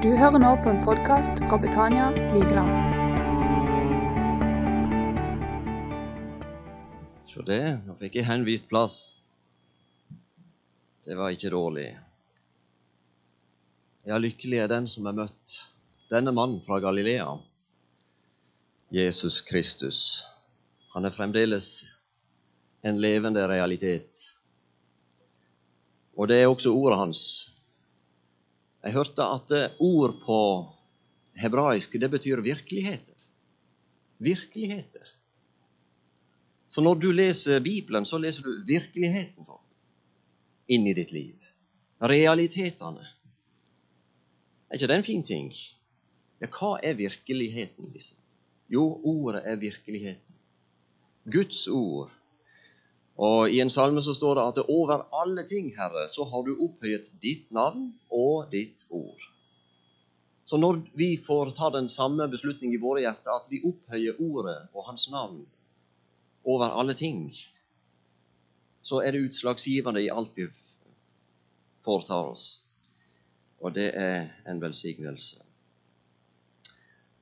Du hører nå på en podkast fra Betania Vigeland. Se det, nå fikk jeg henvist plass. Det var ikke dårlig. Ja, lykkelig er den som har møtt denne mannen fra Galilea, Jesus Kristus. Han er fremdeles en levende realitet. Og det er også ordet hans. Jeg hørte at ord på hebraisk det betyr virkeligheter. Virkeligheter. Så når du leser Bibelen, så leser du virkeligheten for inn i ditt liv. Realitetene. Er ikke det en fin ting? Ja, hva er virkeligheten, liksom? Jo, ordet er virkeligheten. Guds ord. Og I en salme så står det at over alle ting, Herre, så har du opphøyet ditt navn og ditt ord. Så når vi får ta den samme beslutning i våre hjerter, at vi opphøyer ordet og Hans navn over alle ting, så er det utslagsgivende i alt vi foretar oss. Og det er en velsignelse.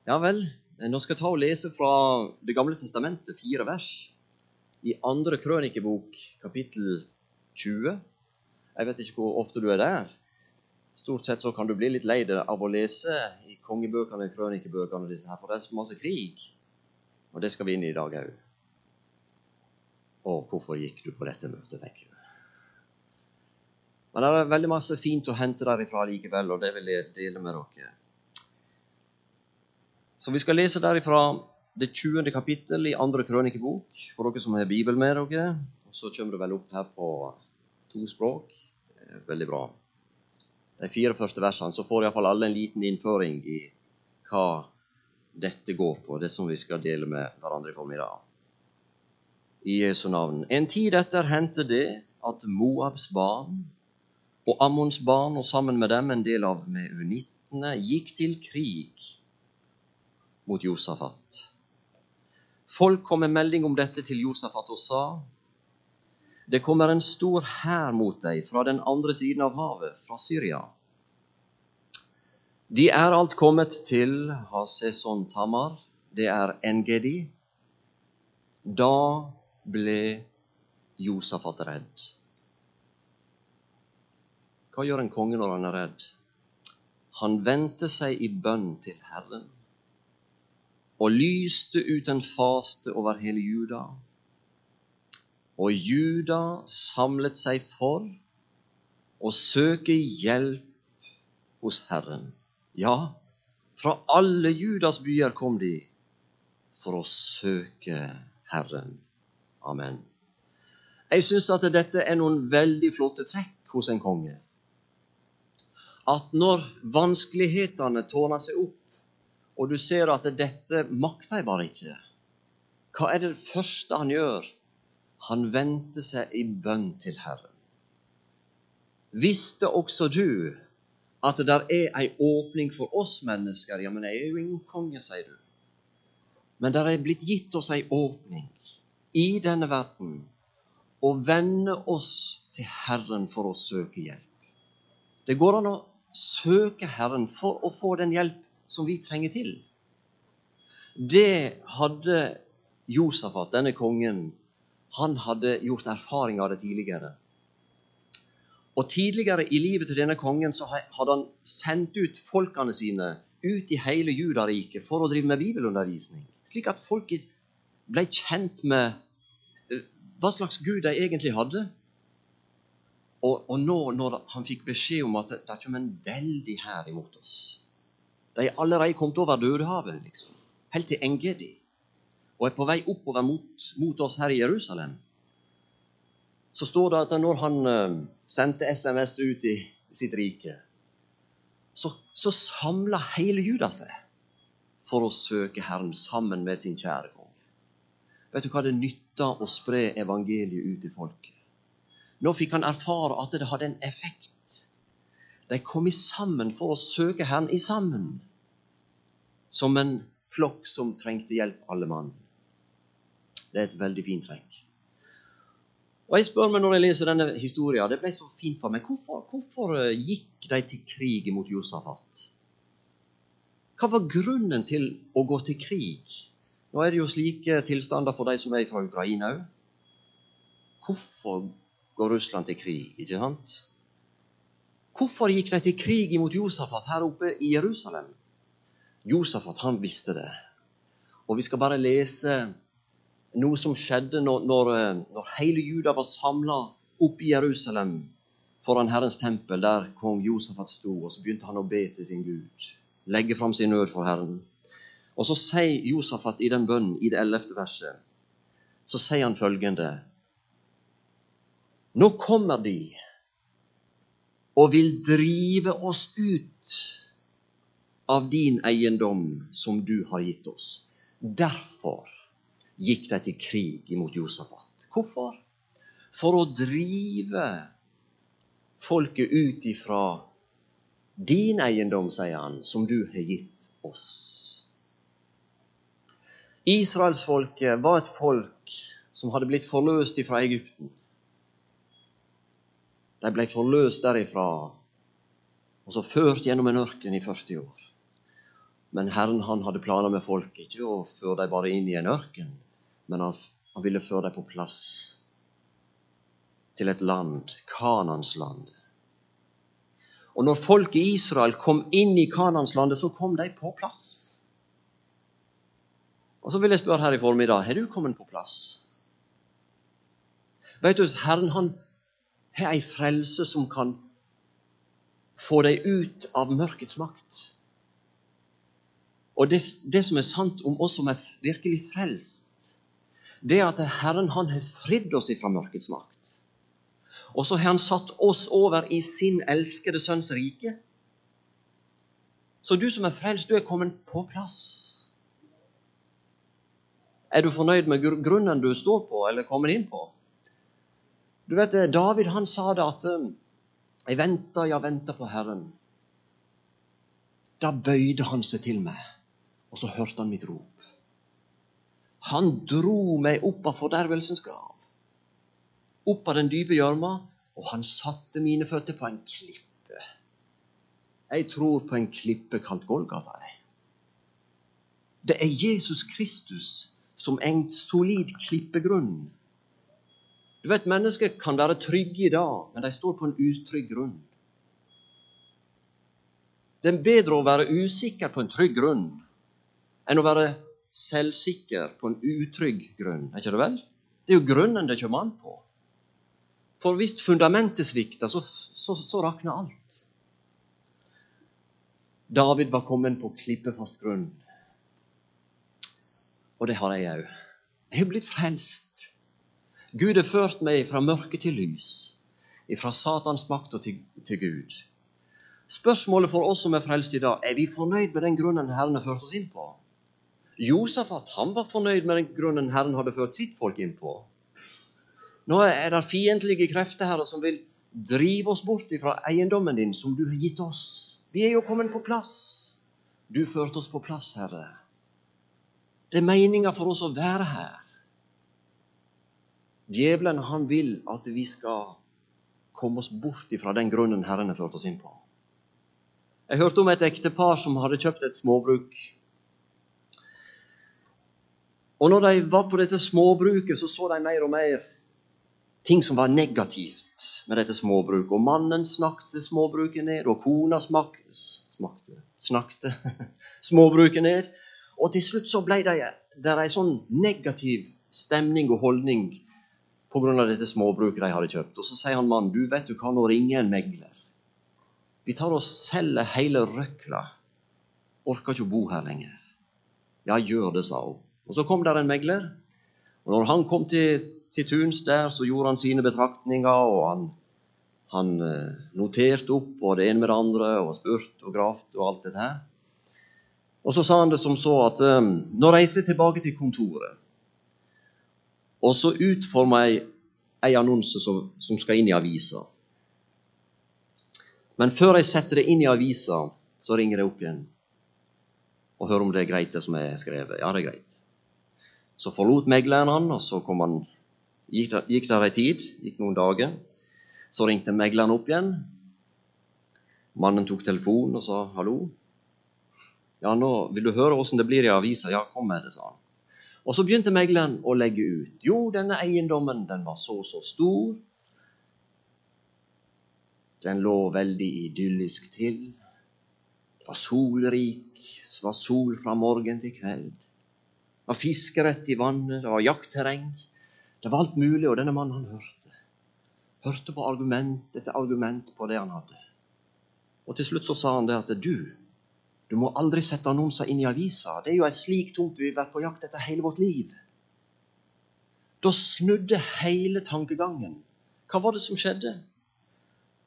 Ja vel, nå skal jeg ta og lese fra Det gamle testamentet, fire vers. I andre krønikebok, kapittel 20. Jeg vet ikke hvor ofte du er der. Stort sett så kan du bli litt lei deg av å lese i kongebøkene, krønikebøkene, disse her, for det er så masse krig. Og det skal vi inn i i dag òg. Og hvorfor gikk du på dette møtet, tenker du. Men det er veldig masse fint å hente derifra likevel, og det vil jeg dele med dere. Så vi skal lese derifra det 20. kapittel i andre krønikebok, for dere som har Bibel med dere. Og så kommer det vel opp her på to språk. Veldig bra. De fire første versene, så får iallfall alle en liten innføring i hva dette går på, det som vi skal dele med hverandre i formiddag. I Jesu navn. En tid etter hendte det at Moabs barn og Ammons barn, og sammen med dem en del av meunittene, gikk til krig mot Josafat. Folk kom med melding om dette til Josafat og sa:" Det kommer en stor hær mot deg fra den andre siden av havet, fra Syria. De er alt kommet til Haseson Tamar, det er Engedi. Da ble Josafat redd. Hva gjør en konge når han er redd? Han vendte seg i bønn til Herren og lyste ut en faste over hele Juda. Og Juda samlet seg for å søke hjelp hos Herren. Ja, fra alle Judas byer kom de for å søke Herren. Amen. Jeg syns at dette er noen veldig flotte trekk hos en konge. At når vanskelighetene tårner seg opp, og du ser at dette makter jeg bare ikke, hva er det første han gjør? Han vendte seg i bønn til Herren. Visste også du at det er ei åpning for oss mennesker? Ja, men jeg er jo ingen konge, sier du. Men det er blitt gitt oss ei åpning i denne verden å vende oss til Herren for å søke hjelp. Det går an å søke Herren for å få den hjelp som vi trenger til. Det hadde Josafat, denne kongen, han hadde gjort erfaring av det tidligere. Og Tidligere i livet til denne kongen så hadde han sendt ut folkene sine ut i hele Judariket for å drive med bibelundervisning, slik at folket ble kjent med hva slags Gud de egentlig hadde. Og, og nå når han fikk beskjed om at det, det ikke en veldig hær imot oss De er allerede kommet over Dødehavet, liksom, helt til Engedi, og er på vei oppover mot, mot oss her i Jerusalem. Så står det at når han uh, sendte SMS ut i sitt rike, så, så samla hele Juda seg for å søke Herren sammen med sin kjære konge. Vet du hva det nytter å spre evangeliet ut til folket? Nå fikk han erfare at det hadde en effekt. De kom sammen for å søke Herren i sammen. Som en flokk som trengte hjelp, alle mann. Det er et veldig fint trekk. Og jeg spør meg når jeg leser denne historien, det ble så fint for meg, hvorfor, hvorfor gikk de til krig mot Josafat? Hva var grunnen til å gå til krig? Nå er det jo slike tilstander for de som er fra Ukraina òg. Hvorfor går Russland til krig, ikke sant? Hvorfor gikk de til krig imot Josafat her oppe i Jerusalem? Josafat han visste det. Og vi skal bare lese noe som skjedde når, når, når hele Juda var samla oppe i Jerusalem foran Herrens tempel, der kong Josafat sto, og så begynte han å be til sin Gud. Legge fram sin nød for Herren. Og så sier Josafat i den bønnen i det ellevte verset, så sier han følgende Nå kommer de og vil drive oss ut av din eiendom som du har gitt oss. Derfor gikk de til krig imot Josafat. Hvorfor? For å drive folket ut ifra din eiendom, sier han, som du har gitt oss. Israelsfolket var et folk som hadde blitt forløst ifra Egypten. De ble forløst derifra og så ført gjennom en ørken i 40 år. Men Herren han hadde planer med folk, ikke å føre dem bare inn i en ørken, men han, han ville føre dem på plass til et land, Kanans land. Og når folket i Israel kom inn i Kananslandet, så kom de på plass. Og så vil jeg spørre her i formiddag har du kommet på plass. Vet du, Herren han har ei frelse som kan få deg ut av mørkets makt. Og det, det, som er sant om oss som er virkelig frelst, det er at Herren han har fridd oss ifra mørkets makt. Og så har han satt oss over i sin elskede sønns rike. Så du som er frelst, du er kommet på plass. Er du fornøyd med grunnen du står på, eller kommet inn på? Du vet, eh, David han sa det at eh, 'Jeg venter, jeg venter på Herren'. Da bøyde han seg til meg, og så hørte han mitt rop. Han dro meg opp av fordervelsens grav, opp av den dype gjørma, og han satte mine føtter på en klippe. Jeg tror på en klippe kalt Golgata. Det er Jesus Kristus som en solid klippegrunn du vet, Mennesker kan være trygge i dag, men de står på en utrygg grunn. Det er bedre å være usikker på en trygg grunn enn å være selvsikker på en utrygg grunn. Er ikke det vel? Det er jo grunnen det kommer an på. For hvis fundamentet svikter, så, så, så rakner alt. David var kommet på klippefast grunn. Og det har jeg òg. Jeg har blitt frelst. Gud har ført meg fra mørke til lys, fra Satans makt og til, til, Gud. Spørsmålet for oss som er frelst i dag, er vi fornøyd med den grunnen Herren har ført oss inn på? Josafat han var fornøyd med den grunnen Herren hadde ført sitt folk inn på. Nå er det fiendtlige krefter her som vil drive oss bort fra eiendommen din, som du har gitt oss. Vi er jo kommet på plass. Du førte oss på plass, Herre. Det er meninga for oss å være her. Djevelen han vil at vi skal komme oss bort fra den grunnen Herren har ført oss inn på. Jeg hørte om et ektepar som hadde kjøpt et småbruk. Og når de var på dette småbruket, så så de mer og mer ting som var negativt med dette småbruket. Og mannen snakket småbruket ned, og kona smak, smakte, snakket småbruket ned. Og til slutt så ble det der ei sånn negativ stemning og holdning pga. dette småbruket de hadde kjøpt. Og Så sier han mannen, du vet du hva, nå ringer en megler. Vi tar og selger hele røkla. Orker ikke å bo her lenger. Ja, gjør det, sa hun. Og Så kom der en megler. Og når han kom til, til tuns der, så gjorde han sine betraktninger, og han, han eh, noterte opp og det ene med det andre, og spurte og gravde og alt dette her. Og så sa han det som så at um, nå reiser jeg tilbake til kontoret. Og så utformer jeg ei annonse som, som, skal inn i avisa. Men før jeg setter det inn i avisa, så ringer jeg opp igjen og hører om det er greit, det som er skrevet. Ja, det er greit. Så forlot megleren han, og så han, gikk, der, gikk der ei tid, gikk noen dager. Så ringte megleren opp igjen. Mannen tok telefonen og sa hallo. Ja, nå vil du høre åssen det blir i avisa. Ja, kom med det, sa han. Og så begynte megleren å legge ut. Jo, denne eiendommen den var så så stor. Den lå veldig idyllisk til. Det var solrik, det var sol fra morgen til kveld. Det var fiskerett i vannet, det var jaktterreng. Det var alt mulig, og denne mannen han hørte. Hørte på argument etter argument på det han hadde. Og til slutt så sa han det at du, du må aldri sette annonser inn i avisa. Det er jo ei slik tomt vi har vært på jakt etter hele vårt liv. Da snudde hele tankegangen. Hva var det som skjedde?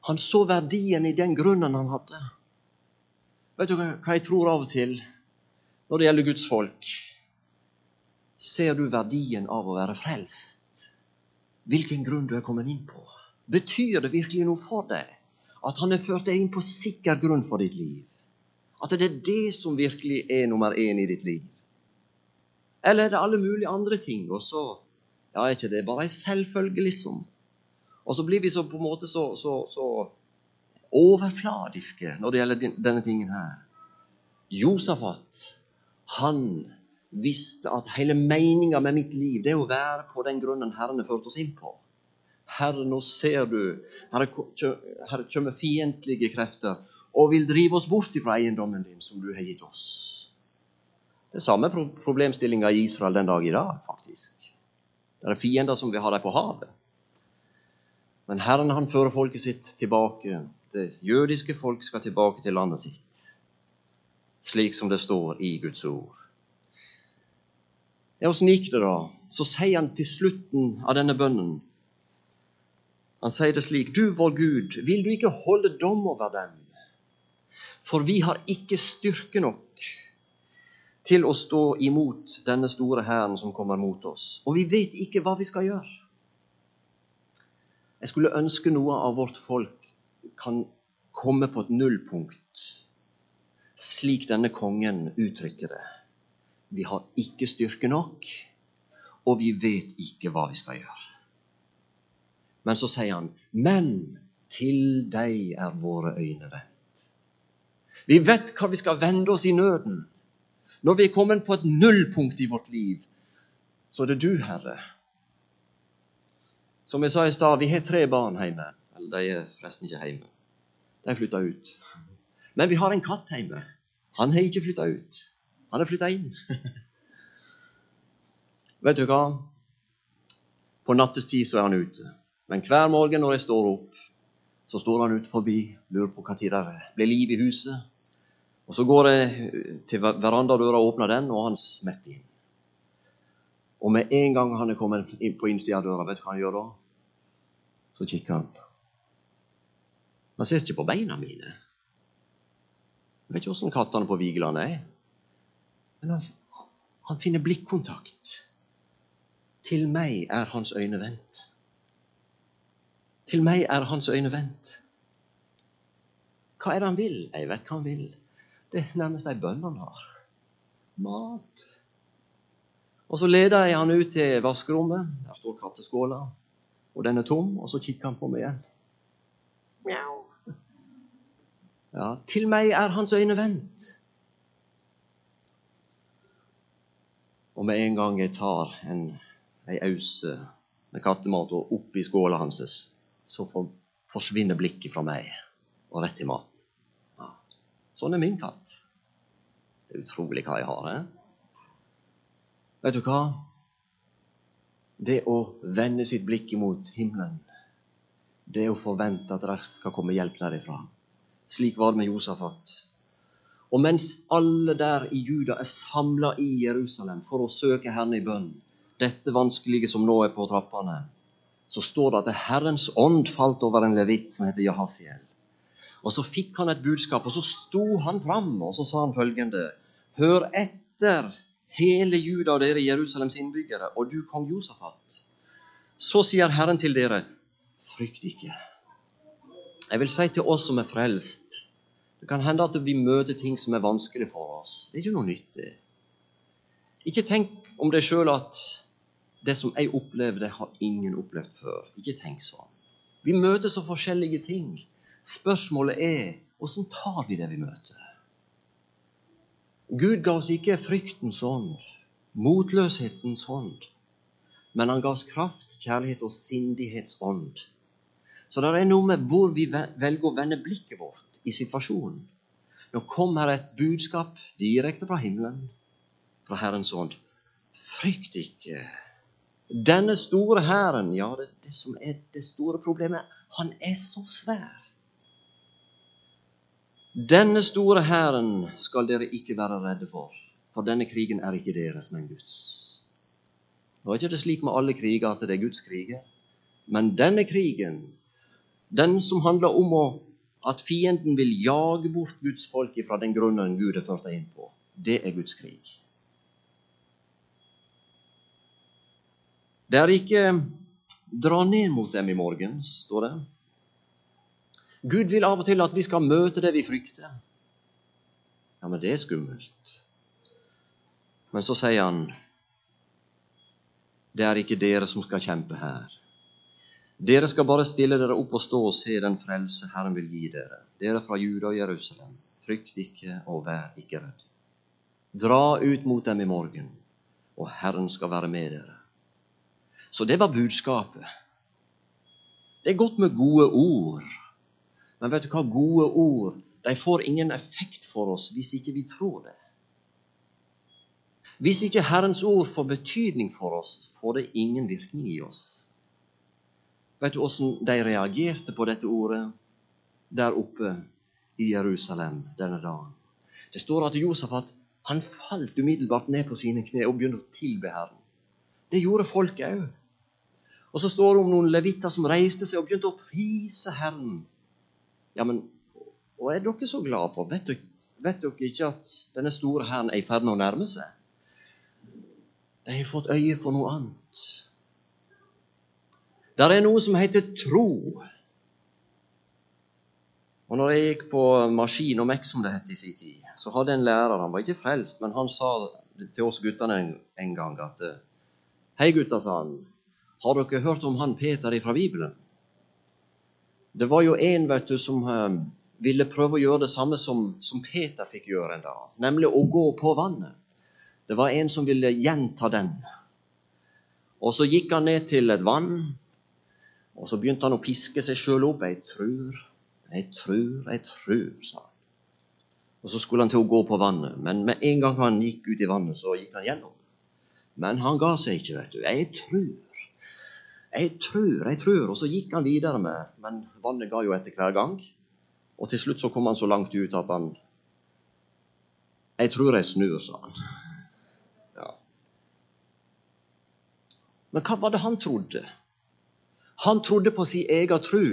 Han så verdien i den grunnen han hadde. Vet du hva jeg tror av og til når det gjelder Guds folk? Ser du verdien av å være frelst? Hvilken grunn du er kommet inn på? Betyr det virkelig noe for deg? At han har ført deg inn på sikker grunn for ditt liv. At det er det som virkelig er nummer én i ditt liv. Eller er det alle mulige andre ting, og så ja, er ikke det bare ei selvfølge, liksom? Og så blir vi så på en måte så, så, så overfladiske når det gjelder denne tingen her. Josafat, han visste at hele meninga med mitt liv det er å være på den grunnen Herren har ført oss inn på. Herre, nå ser du, her kommer fiendtlige krefter og vil drive oss bort fra eiendommen din som du har gitt oss. Det er samme problemstillinga i Israel den dag i dag, faktisk. Det er fiender som vil ha dem på havet. Men Herren han fører folket sitt tilbake. Det jødiske folk skal tilbake til landet sitt, slik som det står i Guds ord. Ja, Åssen gikk det, da? Så sier han til slutten av denne bønnen han sier det slik.: Du, vår Gud, vil du ikke holde dom over dem? For vi har ikke styrke nok til å stå imot denne store hæren som kommer mot oss. Og vi vet ikke hva vi skal gjøre. Jeg skulle ønske noe av vårt folk kan komme på et nullpunkt, slik denne kongen uttrykker det. Vi har ikke styrke nok, og vi vet ikke hva vi skal gjøre. Men så sier han, 'Men til deg er våre øyne vendt'. Vi vet hva vi skal vende oss i nøden. Når vi er kommet på et nullpunkt i vårt liv, så er det du, Herre. Som jeg sa i stad, vi har tre barn hjemme. Eller de er forresten ikke hjemme. De flytta ut. Men vi har en katt hjemme. Han har ikke flytta ut. Han har flytta inn. Vet du hva? På nattestid så er han ute. Men hver morgen når jeg står opp, så står han ut forbi, lurer på når det blir liv i huset. Og Så går jeg til verandadøra og åpner den, og han smetter inn. Og med en gang han er kommet inn på innsida av døra, vet du hva han gjør da? Så kikker han. Han ser ikke på beina mine. Jeg vet ikke åssen kattene på Vigeland er. Men han, han finner blikkontakt. Til meg er hans øyne vendt. Til meg er hans øyne vendt. Hva er det han vil? Jeg vet hva han vil. Det er nærmest ei bønn han har. Mat. Og så leder jeg han ut til vaskerommet. Der står katteskåla. Og den er tom. Og så kikker han på meg igjen. Mjau. Ja, til meg er hans øyne vendt. Og med en gang jeg tar en, ei ause med kattemat og oppi skåla hans, så forsvinner blikket fra meg og rett i maten. Ja. Sånn er min katt. Det er utrolig hva jeg har. Eh? Vet du hva? Det å vende sitt blikk imot himmelen, det å forvente at det skal komme hjelp derifra. Slik var det med Josafat. Og mens alle der i Juda er samla i Jerusalem for å søke Herren i bønn, dette vanskelige som nå er på trappene, så står det at Herrens ånd falt over en levitt som heter Jahasiel. Og Så fikk han et budskap, og så sto han fram og så sa han følgende.: Hør etter, hele Juda og dere Jerusalems innbyggere, og du kong Josafat. Så sier Herren til dere, frykt ikke. Jeg vil si til oss som er frelst Det kan hende at vi møter ting som er vanskelig for oss. Det er ikke noe nyttig. Ikke tenk om deg sjøl at det som jeg opplever, det har ingen opplevd før. Ikke tenk sånn. Vi møter så forskjellige ting. Spørsmålet er åssen tar vi det vi møter? Gud ga oss ikke fryktens hånd, motløshetens hånd, men han ga oss kraft, kjærlighet og sindighetsånd. Så det er noe med hvor vi velger å vende blikket vårt i situasjonen. Nå kommer et budskap direkte fra himmelen, fra Herrens ånd. Frykt ikke. Denne store hæren, ja, det, det som er det store problemet, han er så svær. Denne store hæren skal dere ikke være redde for, for denne krigen er ikke deres, men Guds. Nå er ikke det slik med alle kriger at det er Guds kriger, men denne krigen, den som handler om å, at fienden vil jage bort Guds folk fra den grunnen Gud har ført deg inn på, det er Guds krig. Det er ikke dra ned mot dem i morgen, står det. Gud vil av og til at vi skal møte det vi frykter. Ja, men det er skummelt. Men så sier han det er ikke dere som skal kjempe her. Dere skal bare stille dere opp og stå og se den frelse Herren vil gi dere. Dere fra Juda og Jerusalem, frykt ikke og vær ikke redd. Dra ut mot dem i morgen, og Herren skal være med dere. Så det var budskapet. Det er godt med gode ord. Men vet du hva? Gode ord de får ingen effekt for oss hvis ikke vi tror det. Hvis ikke Herrens ord får betydning for oss, får det ingen virkning i oss. Vet du åssen de reagerte på dette ordet der oppe i Jerusalem denne dagen? Det står at Josafat han falt umiddelbart ned på sine kne og begynte å tilbe Herren. Det gjorde folket òg. Og så står det om noen levitter som reiste seg og begynte å prise Herren ja, men hva er dere så glade for? Vet dere, vet dere ikke at denne store hæren er i ferd med å nærme seg? De har fått øye for noe annet. Der er noe som heter tro. Og når jeg gikk på maskin og mek, som det het i sin tid, så hadde en lærer Han var ikke frelst, men han sa til oss guttene en, gang at Hei, gutter, sa han. Har dere hørt om han Peter fra Bibelen? Det var jo en vet du, som uh, ville prøve å gjøre det samme som, som, Peter fikk gjøre en dag, nemlig å gå på vannet. Det var en som ville gjenta den. Og så gikk han ned til et vann, og så begynte han å piske seg sjøl opp. 'Jeg trur, jeg trur, jeg trur', sa han. Og så skulle han til å gå på vannet, men med en gang han gikk ut i vannet, så gikk han gjennom. Men han ga seg ikke, vet du. 'Jeg trur'. Jeg tror, jeg tror. Og så gikk han videre med, men vannet ga jo etter hver gang. Og til slutt så kom han så langt ut at han Jeg tror jeg snur, sa han. Ja. Men hva var det han trodde? Han trodde på sin egen tro.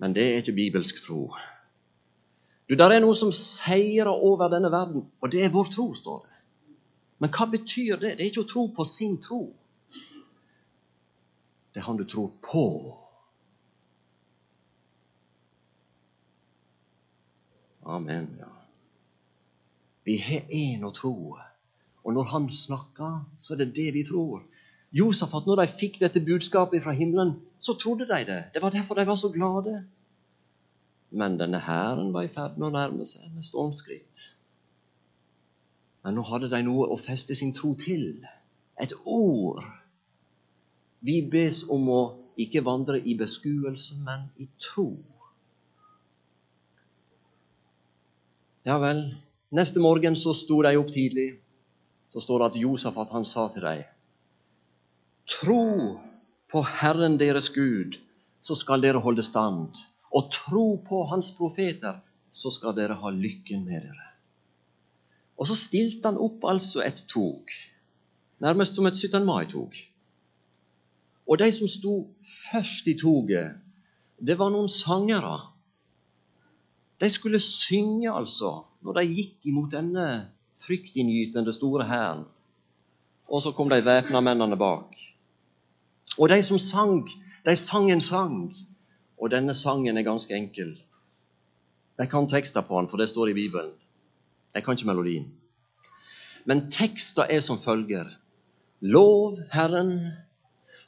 Men det er ikke bibelsk tro. Du, Der er noe som seirer over denne verden, og det er vår tro, står det. Men hva betyr det? Det er ikke å tro på sin tro. Det er han du tror på. Amen. ja. Vi har én å tro, og når han snakker, så er det det vi tror. Josafat, når de fikk dette budskapet fra himmelen, så trodde de det. Det var derfor de var så glade. Men denne hæren var i ferd med å nærme seg med stormskritt. Men nå hadde de noe å feste sin tro til. Et ord vi bes om å ikke vandre i beskuelse, men i tro. Ja vel. Neste morgen så sto de opp tidlig. Så står det at Josafat han sa til dem Tro på Herren deres Gud, så skal dere holde stand. Og tro på Hans profeter, så skal dere ha lykken med dere. Og så stilte han opp altså et tog, nærmest som et 17. mai-tog. Og de som sto først i toget, det var noen sangere. De skulle synge, altså, når de gikk imot denne fryktinngytende store hæren. Og så kom de væpna mennene bak. Og de som sang, de sang en sang. Og denne sangen er ganske enkel. Jeg kan tekster på den, for det står i Bibelen. Jeg kan ikke melodien. Men tekster er som følger. Lov Herren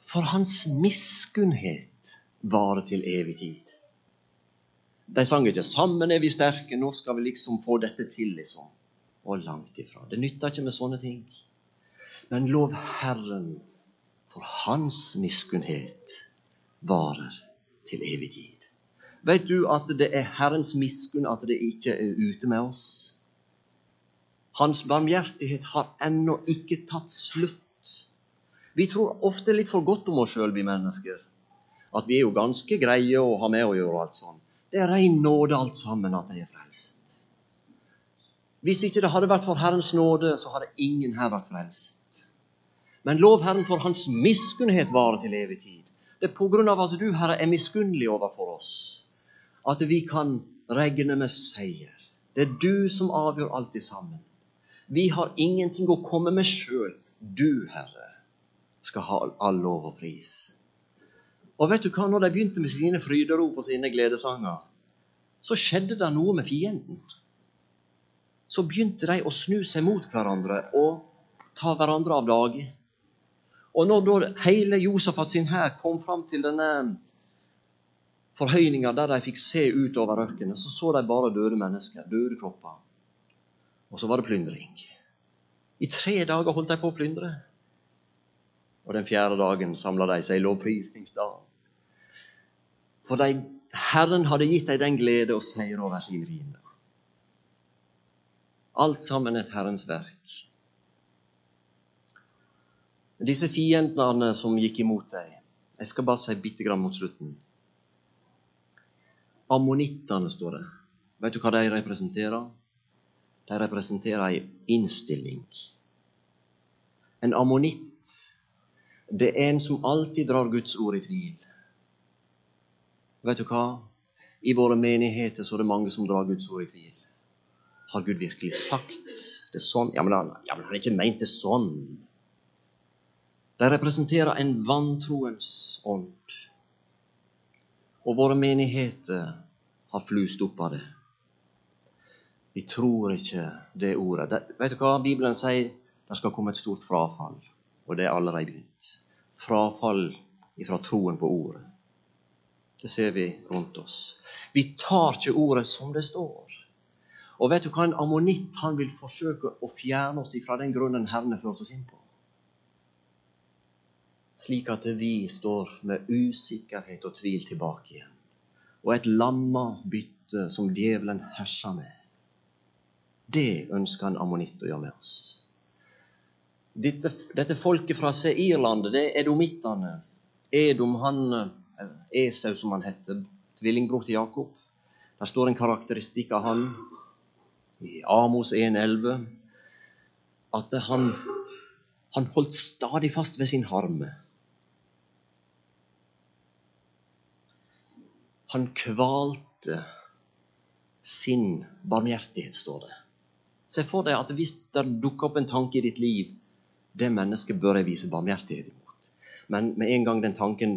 for hans miskunnhet varer til evig tid. De sang ikke 'Sammen er vi sterke', nå skal vi liksom få dette til, liksom. Og langt ifra. Det nytter ikke med sånne ting. Men lov Herren, for Hans miskunnhet varer til evig tid. Vet du at det er Herrens miskunn at det ikke er ute med oss? Hans barmhjertighet har ennå ikke tatt slutt. Vi tror ofte litt for godt om oss sjøl, vi mennesker. At vi er jo ganske greie å ha med å gjøre. alt sånn. Det er rein nåde alt sammen at de er frelst. Hvis ikke det hadde vært for Herrens nåde, så hadde ingen her vært frelst. Men lov Herren for Hans miskunnhet varer til evig tid. Det er på grunn av at du, Herre, er miskunnelig overfor oss, at vi kan regne med seier. Det er du som avgjør alt sammen. Vi har ingenting å komme med sjøl. Du, Herre, skal ha all lov og pris. Og vet du hva, når de begynte med sine fryderop og sine gledesanger, så skjedde det noe med fienden. Så begynte de å snu seg mot hverandre og ta hverandre av dage. Og når da hele Josafat sin hær kom fram til denne forhøyninga der de fikk se utover ørkenen, så så de bare døde mennesker, døde kropper. Og så var det plyndring. I tre dager holdt de på å plyndre. Og den fjerde dagen samla de seg i lovprisningsdag. For de, Herren hadde gitt dem den glede og seier over sine fiender. Alt sammen et Herrens verk. Disse fiendene som gikk imot deg Jeg skal bare si bitte grann mot slutten. Ammonittene, står det. Vet du hva de representerer? De representerer ei innstilling. En ammonitt det er en som alltid drar Guds ord i tvil. Vet du hva? I våre menigheter så er det mange som drar Guds ord i tvil. Har Gud virkelig sagt det sånn? Ja, men han, ja, men han har ikke ment det sånn. De representerer en vantroens ånd. Og våre menigheter har flust opp av det. Vi tror ikke det ordet. Det, vet du hva Bibelen sier? Det skal komme et stort frafall, og det er allerede begynt frafall ifra troen på ordet. Det ser vi rundt oss. Vi tar ikke ordet som det står. Og vet du hva en ammonitt han vil forsøke å fjerne oss ifra den grunnen Herren har ført oss inn på? Slik at vi står med usikkerhet og tvil tilbake igjen. Og et lamma bytte som djevelen herser med. Det ønsker en ammonitt å gjøre med oss. Dette, dette folket fra Seirlandet, det er edomittene. Edom, han, Esau som han heter, tvillingbror til Jakob. Der står en karakteristikk av han i Amos 1,11 at han, han holdt stadig fast ved sin harme. Han kvalte sin barmhjertighet, står det. Se for deg at hvis det dukker opp en tanke i ditt liv det mennesket bør jeg vise barmhjertighet imot. Men med en gang den tanken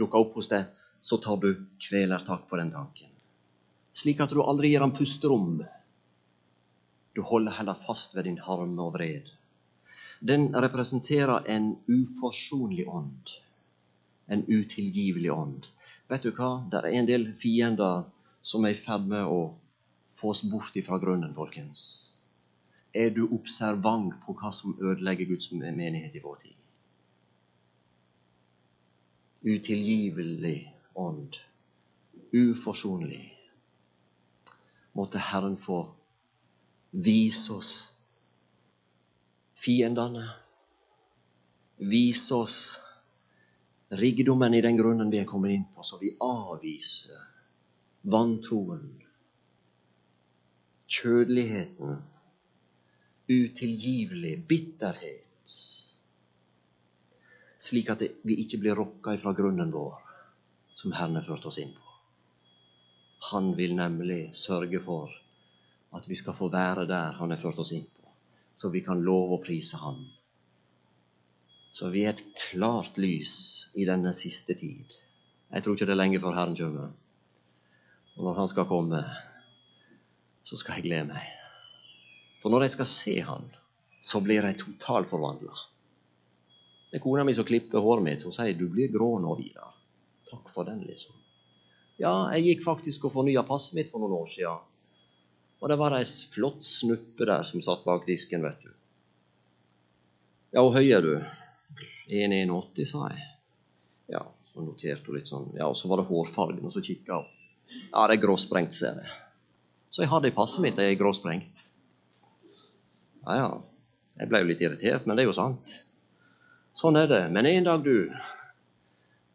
dukker opp hos deg, så tar du kvelertak på den tanken. Slik at du aldri gir ham pusterom. Du holder heller fast ved din harme og vred. Den representerer en uforsonlig ånd. En utilgivelig ånd. Vet du hva? Det er en del fiender som er i ferd med å få oss bort ifra grunnen, folkens. Er du observant på hva som ødelegger Guds menighet i vår tid? Utilgivelig ånd. Uforsonlig. Måtte Herren få vise oss fiendene. Vise oss rikdommen i den grunnen vi er kommet inn på, så vi avviser vantroen, kjødeligheten utilgivelig bitterhet, slik at vi ikke blir rokka ifra grunnen vår, som Herren har ført oss inn på. Han vil nemlig sørge for at vi skal få være der Han har ført oss inn på, så vi kan love å prise Han. Så vi er et klart lys i denne siste tid. Jeg tror ikke det er lenge før Herren kommer. Og når Han skal komme, så skal jeg glede meg. For når jeg skal se han, så blir jeg totalforvandla. Det er kona mi som klipper håret mitt. Hun sier 'du blir grå nå, Vidar'. Takk for den, liksom. Ja, jeg gikk faktisk og fornya passet mitt for noen år siden. Og det var ei flott snuppe der som satt bak disken, vet du. Ja, hvor høy er du? 1,81, sa jeg. Ja, så noterte hun litt sånn. Ja, og så var det hårfargen, og så kikka hun. Ja, det er gråsprengt, ser jeg. Så jeg hadde i passet mitt det er gråsprengt. Ja, ja. Jeg ble jo litt irritert, men det er jo sant. Sånn er det. Men en dag, du,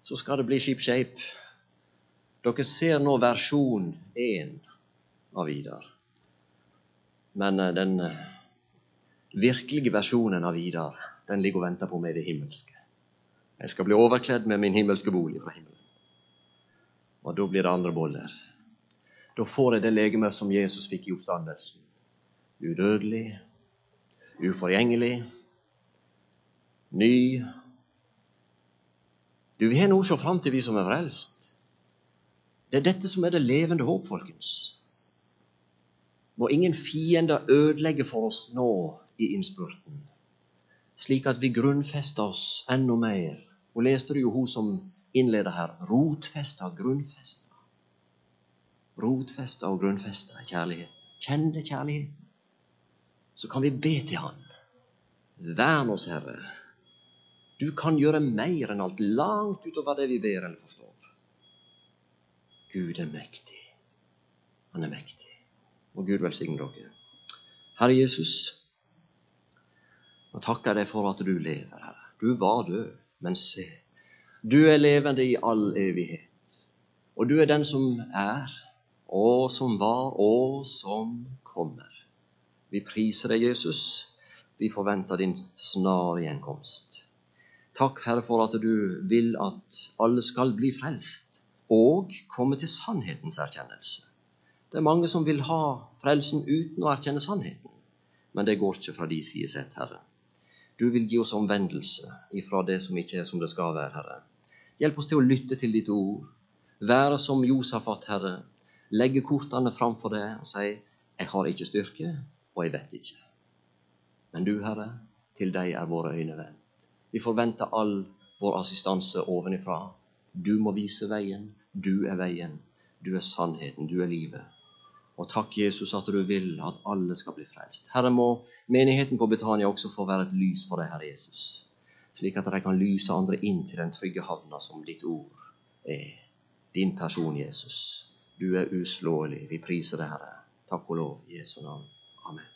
så skal det bli ship shape. Dere ser nå versjon én av Vidar. Men eh, den eh, virkelige versjonen av Vidar, den ligger og venter på meg i det himmelske. Jeg skal bli overkledd med min himmelske bolig fra himmelen. Og da blir det andre boller. Da får jeg det legemet som Jesus fikk i oppstandelsen. Udødelig, uforgjengelig, ny. Du, Vi har noe å se fram til, vi som er frelst. Det er dette som er det levende håp, folkens. Må ingen fiender ødelegge for oss nå i innspurten, slik at vi grunnfester oss enda mer. Og leste du jo hun som innleder her. Rotfesta, grunnfesta. Rotfesta og grunnfesta kjærlighet. Kjenne kjærligheten så kan vi be til Han. Vern oss, Herre. Du kan gjøre mer enn alt, langt utover det vi ber eller forstår. Gud er mektig. Han er mektig. Og Gud velsigne dere. Herre Jesus, nå takker deg for at du lever, Herre. Du var død, men se, du er levende i all evighet. Og du er den som er, og som var, og som kommer. Vi priser deg, Jesus. Vi forventer din snare gjenkomst. Takk, Herre, for at du vil at alle skal bli frelst og komme til sannhetens erkjennelse. Det er mange som vil ha frelsen uten å erkjenne sannheten, men det går ikke fra de side sett, Herre. Du vil gi oss omvendelse ifra det som ikke er som det skal være, Herre. Hjelp oss til å lytte til ditt ord, være som Josafat, Herre, legge kortene framfor deg og si 'Jeg har ikke styrke, og jeg vet ikke. Men du, Herre, til deg er våre øyne vendt. Vi forventer all vår assistanse ovenifra. Du må vise veien. Du er veien. Du er sannheten. Du er livet. Og takk, Jesus, at du vil at alle skal bli frelst. Herre, må menigheten på Betania også få være et lys for deg, Herre Jesus, slik at de kan lyse andre inn til den trygge havna som ditt ord er. Din person, Jesus. Du er uslåelig. Vi priser deg, Herre. Takk og lov i Jesu navn. Amen.